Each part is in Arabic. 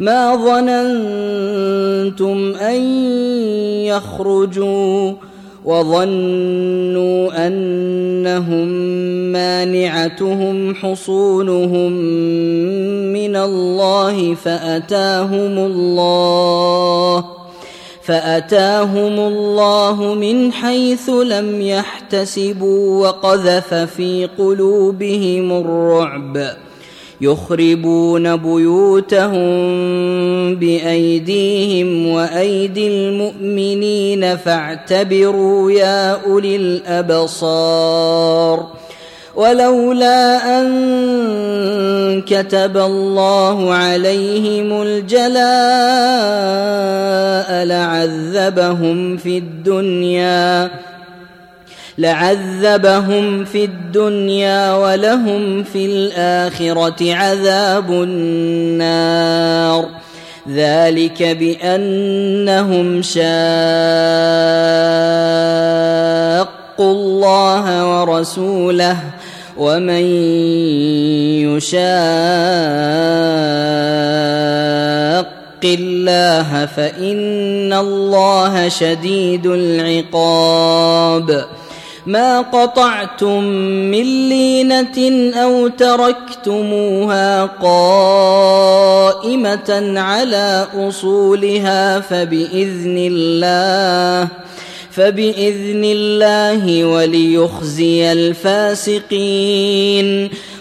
ما ظننتم أن يخرجوا وظنوا أنهم مانعتهم حصونهم من الله فأتاهم الله فأتاهم الله من حيث لم يحتسبوا وقذف في قلوبهم الرعب يخربون بيوتهم بأيديهم وأيدي المؤمنين فاعتبروا يا أولي الأبصار. ولولا أن كتب الله عليهم الجلاء لعذبهم في الدنيا. لعذبهم في الدنيا ولهم في الآخرة عذاب النار. ذلك بأنهم شاقوا الله ورسوله ومن يشاق الله فإن الله شديد العقاب. ما قطعتم من لينة أو تركتموها قائمة على أصولها فبإذن الله فبإذن الله وليخزي الفاسقين.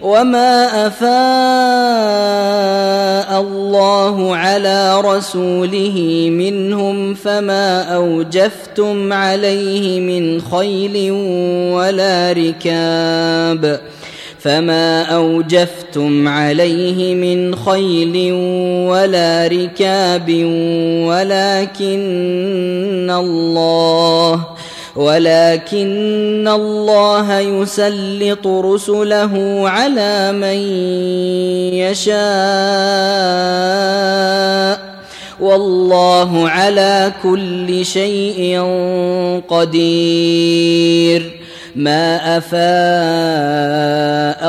وما افاء الله على رسوله منهم فما اوجفتم عليه من خيل ولا ركاب فما اوجفتم عليه من خيل ولا ركاب ولكن الله ولكن الله يسلط رسله على من يشاء. والله على كل شيء قدير. ما أفاء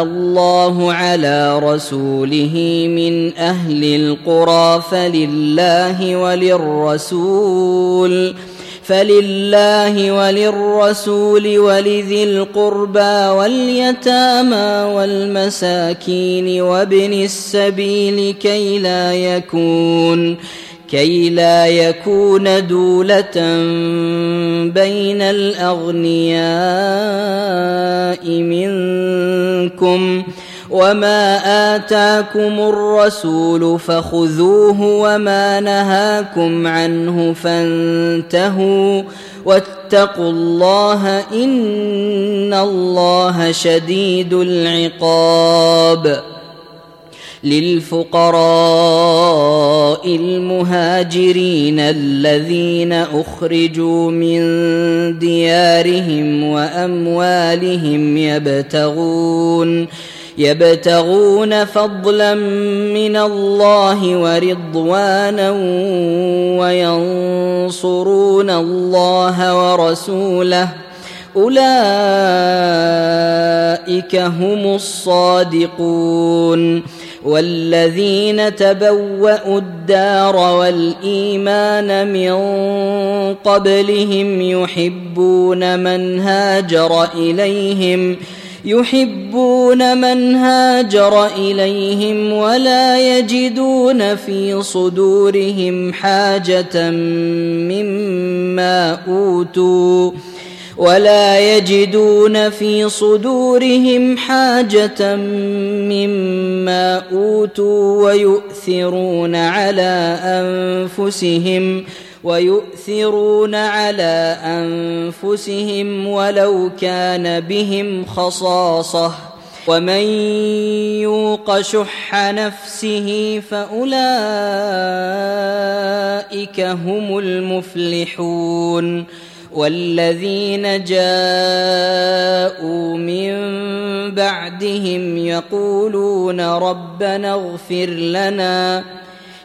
الله على رسوله من أهل القرى فلله وللرسول. فلله وللرسول ولذي القربى واليتامى والمساكين وابن السبيل كي لا يكون كي لا يكون دولة بين الأغنياء منكم وما آتاكم الرسول فخذوه وما نهاكم عنه فانتهوا واتقوا الله إن الله شديد العقاب للفقراء المهاجرين الذين اخرجوا من ديارهم واموالهم يبتغون يبتغون فضلا من الله ورضوانا وينصرون الله ورسوله. أولئك هم الصادقون. والذين تبوأوا الدار والإيمان من قبلهم يحبون من هاجر إليهم يحبون من هاجر إليهم ولا يجدون في صدورهم حاجة مما أوتوا ولا يجدون في صدورهم حاجة مما أوتوا ويؤثرون على أنفسهم ويؤثرون على أنفسهم ولو كان بهم خصاصة. ومن يوق شح نفسه فأولئك هم المفلحون. والذين جاءوا من بعدهم يقولون ربنا اغفر لنا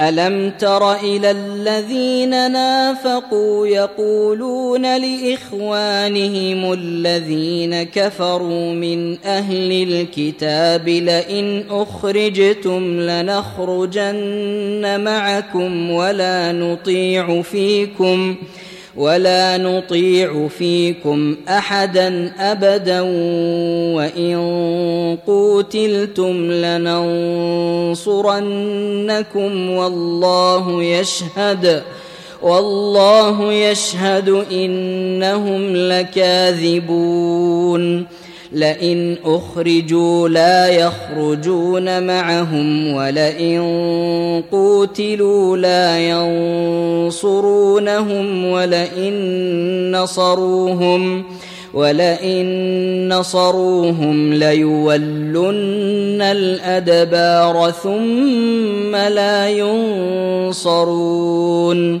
ألم تر إلى الذين نافقوا يقولون لإخوانهم الذين كفروا من أهل الكتاب لئن أخرجتم لنخرجن معكم ولا نطيع فيكم ولا نطيع فيكم أحدا أبدا وإن قوتلتم لننصرنكم والله يشهد والله يشهد انهم لكاذبون لئن أخرجوا لا يخرجون معهم ولئن قوتلوا لا ينصرونهم ولئن نصروهم ولئن نصروهم ليولن الأدبار ثم لا ينصرون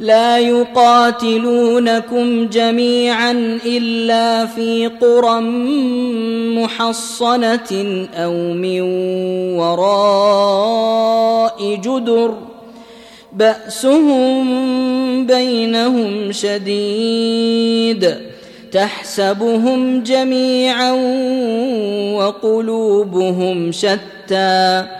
لا يقاتلونكم جميعا إلا في قرى محصنة أو من وراء جدر. بأسهم بينهم شديد. تحسبهم جميعا وقلوبهم شتى.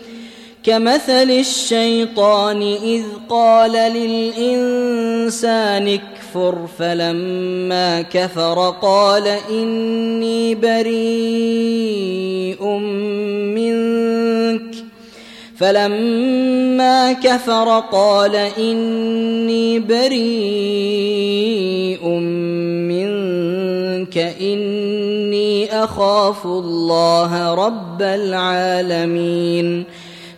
كمثل الشيطان إذ قال للإنسان يكفر فلما كفر قال إني بريء منك. فلما كفر قال إني بريء منك. إني أخاف الله رب العالمين.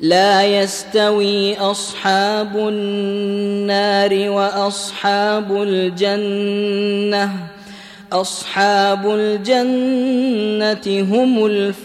لا يستوي أصحاب النار وأصحاب الجنة. أصحاب الجنة هم الفائزون.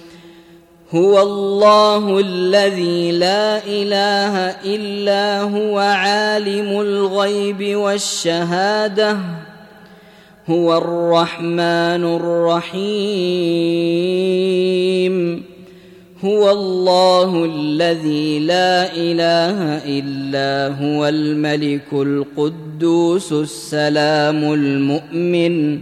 هو الله الذي لا إله إلا هو عالم الغيب والشهادة. هو الرحمن الرحيم. هو الله الذي لا إله إلا هو الملك القدوس السلام المؤمن.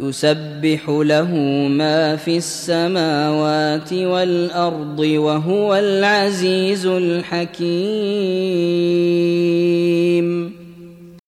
يسبح له ما في السماوات والأرض وهو العزيز الحكيم.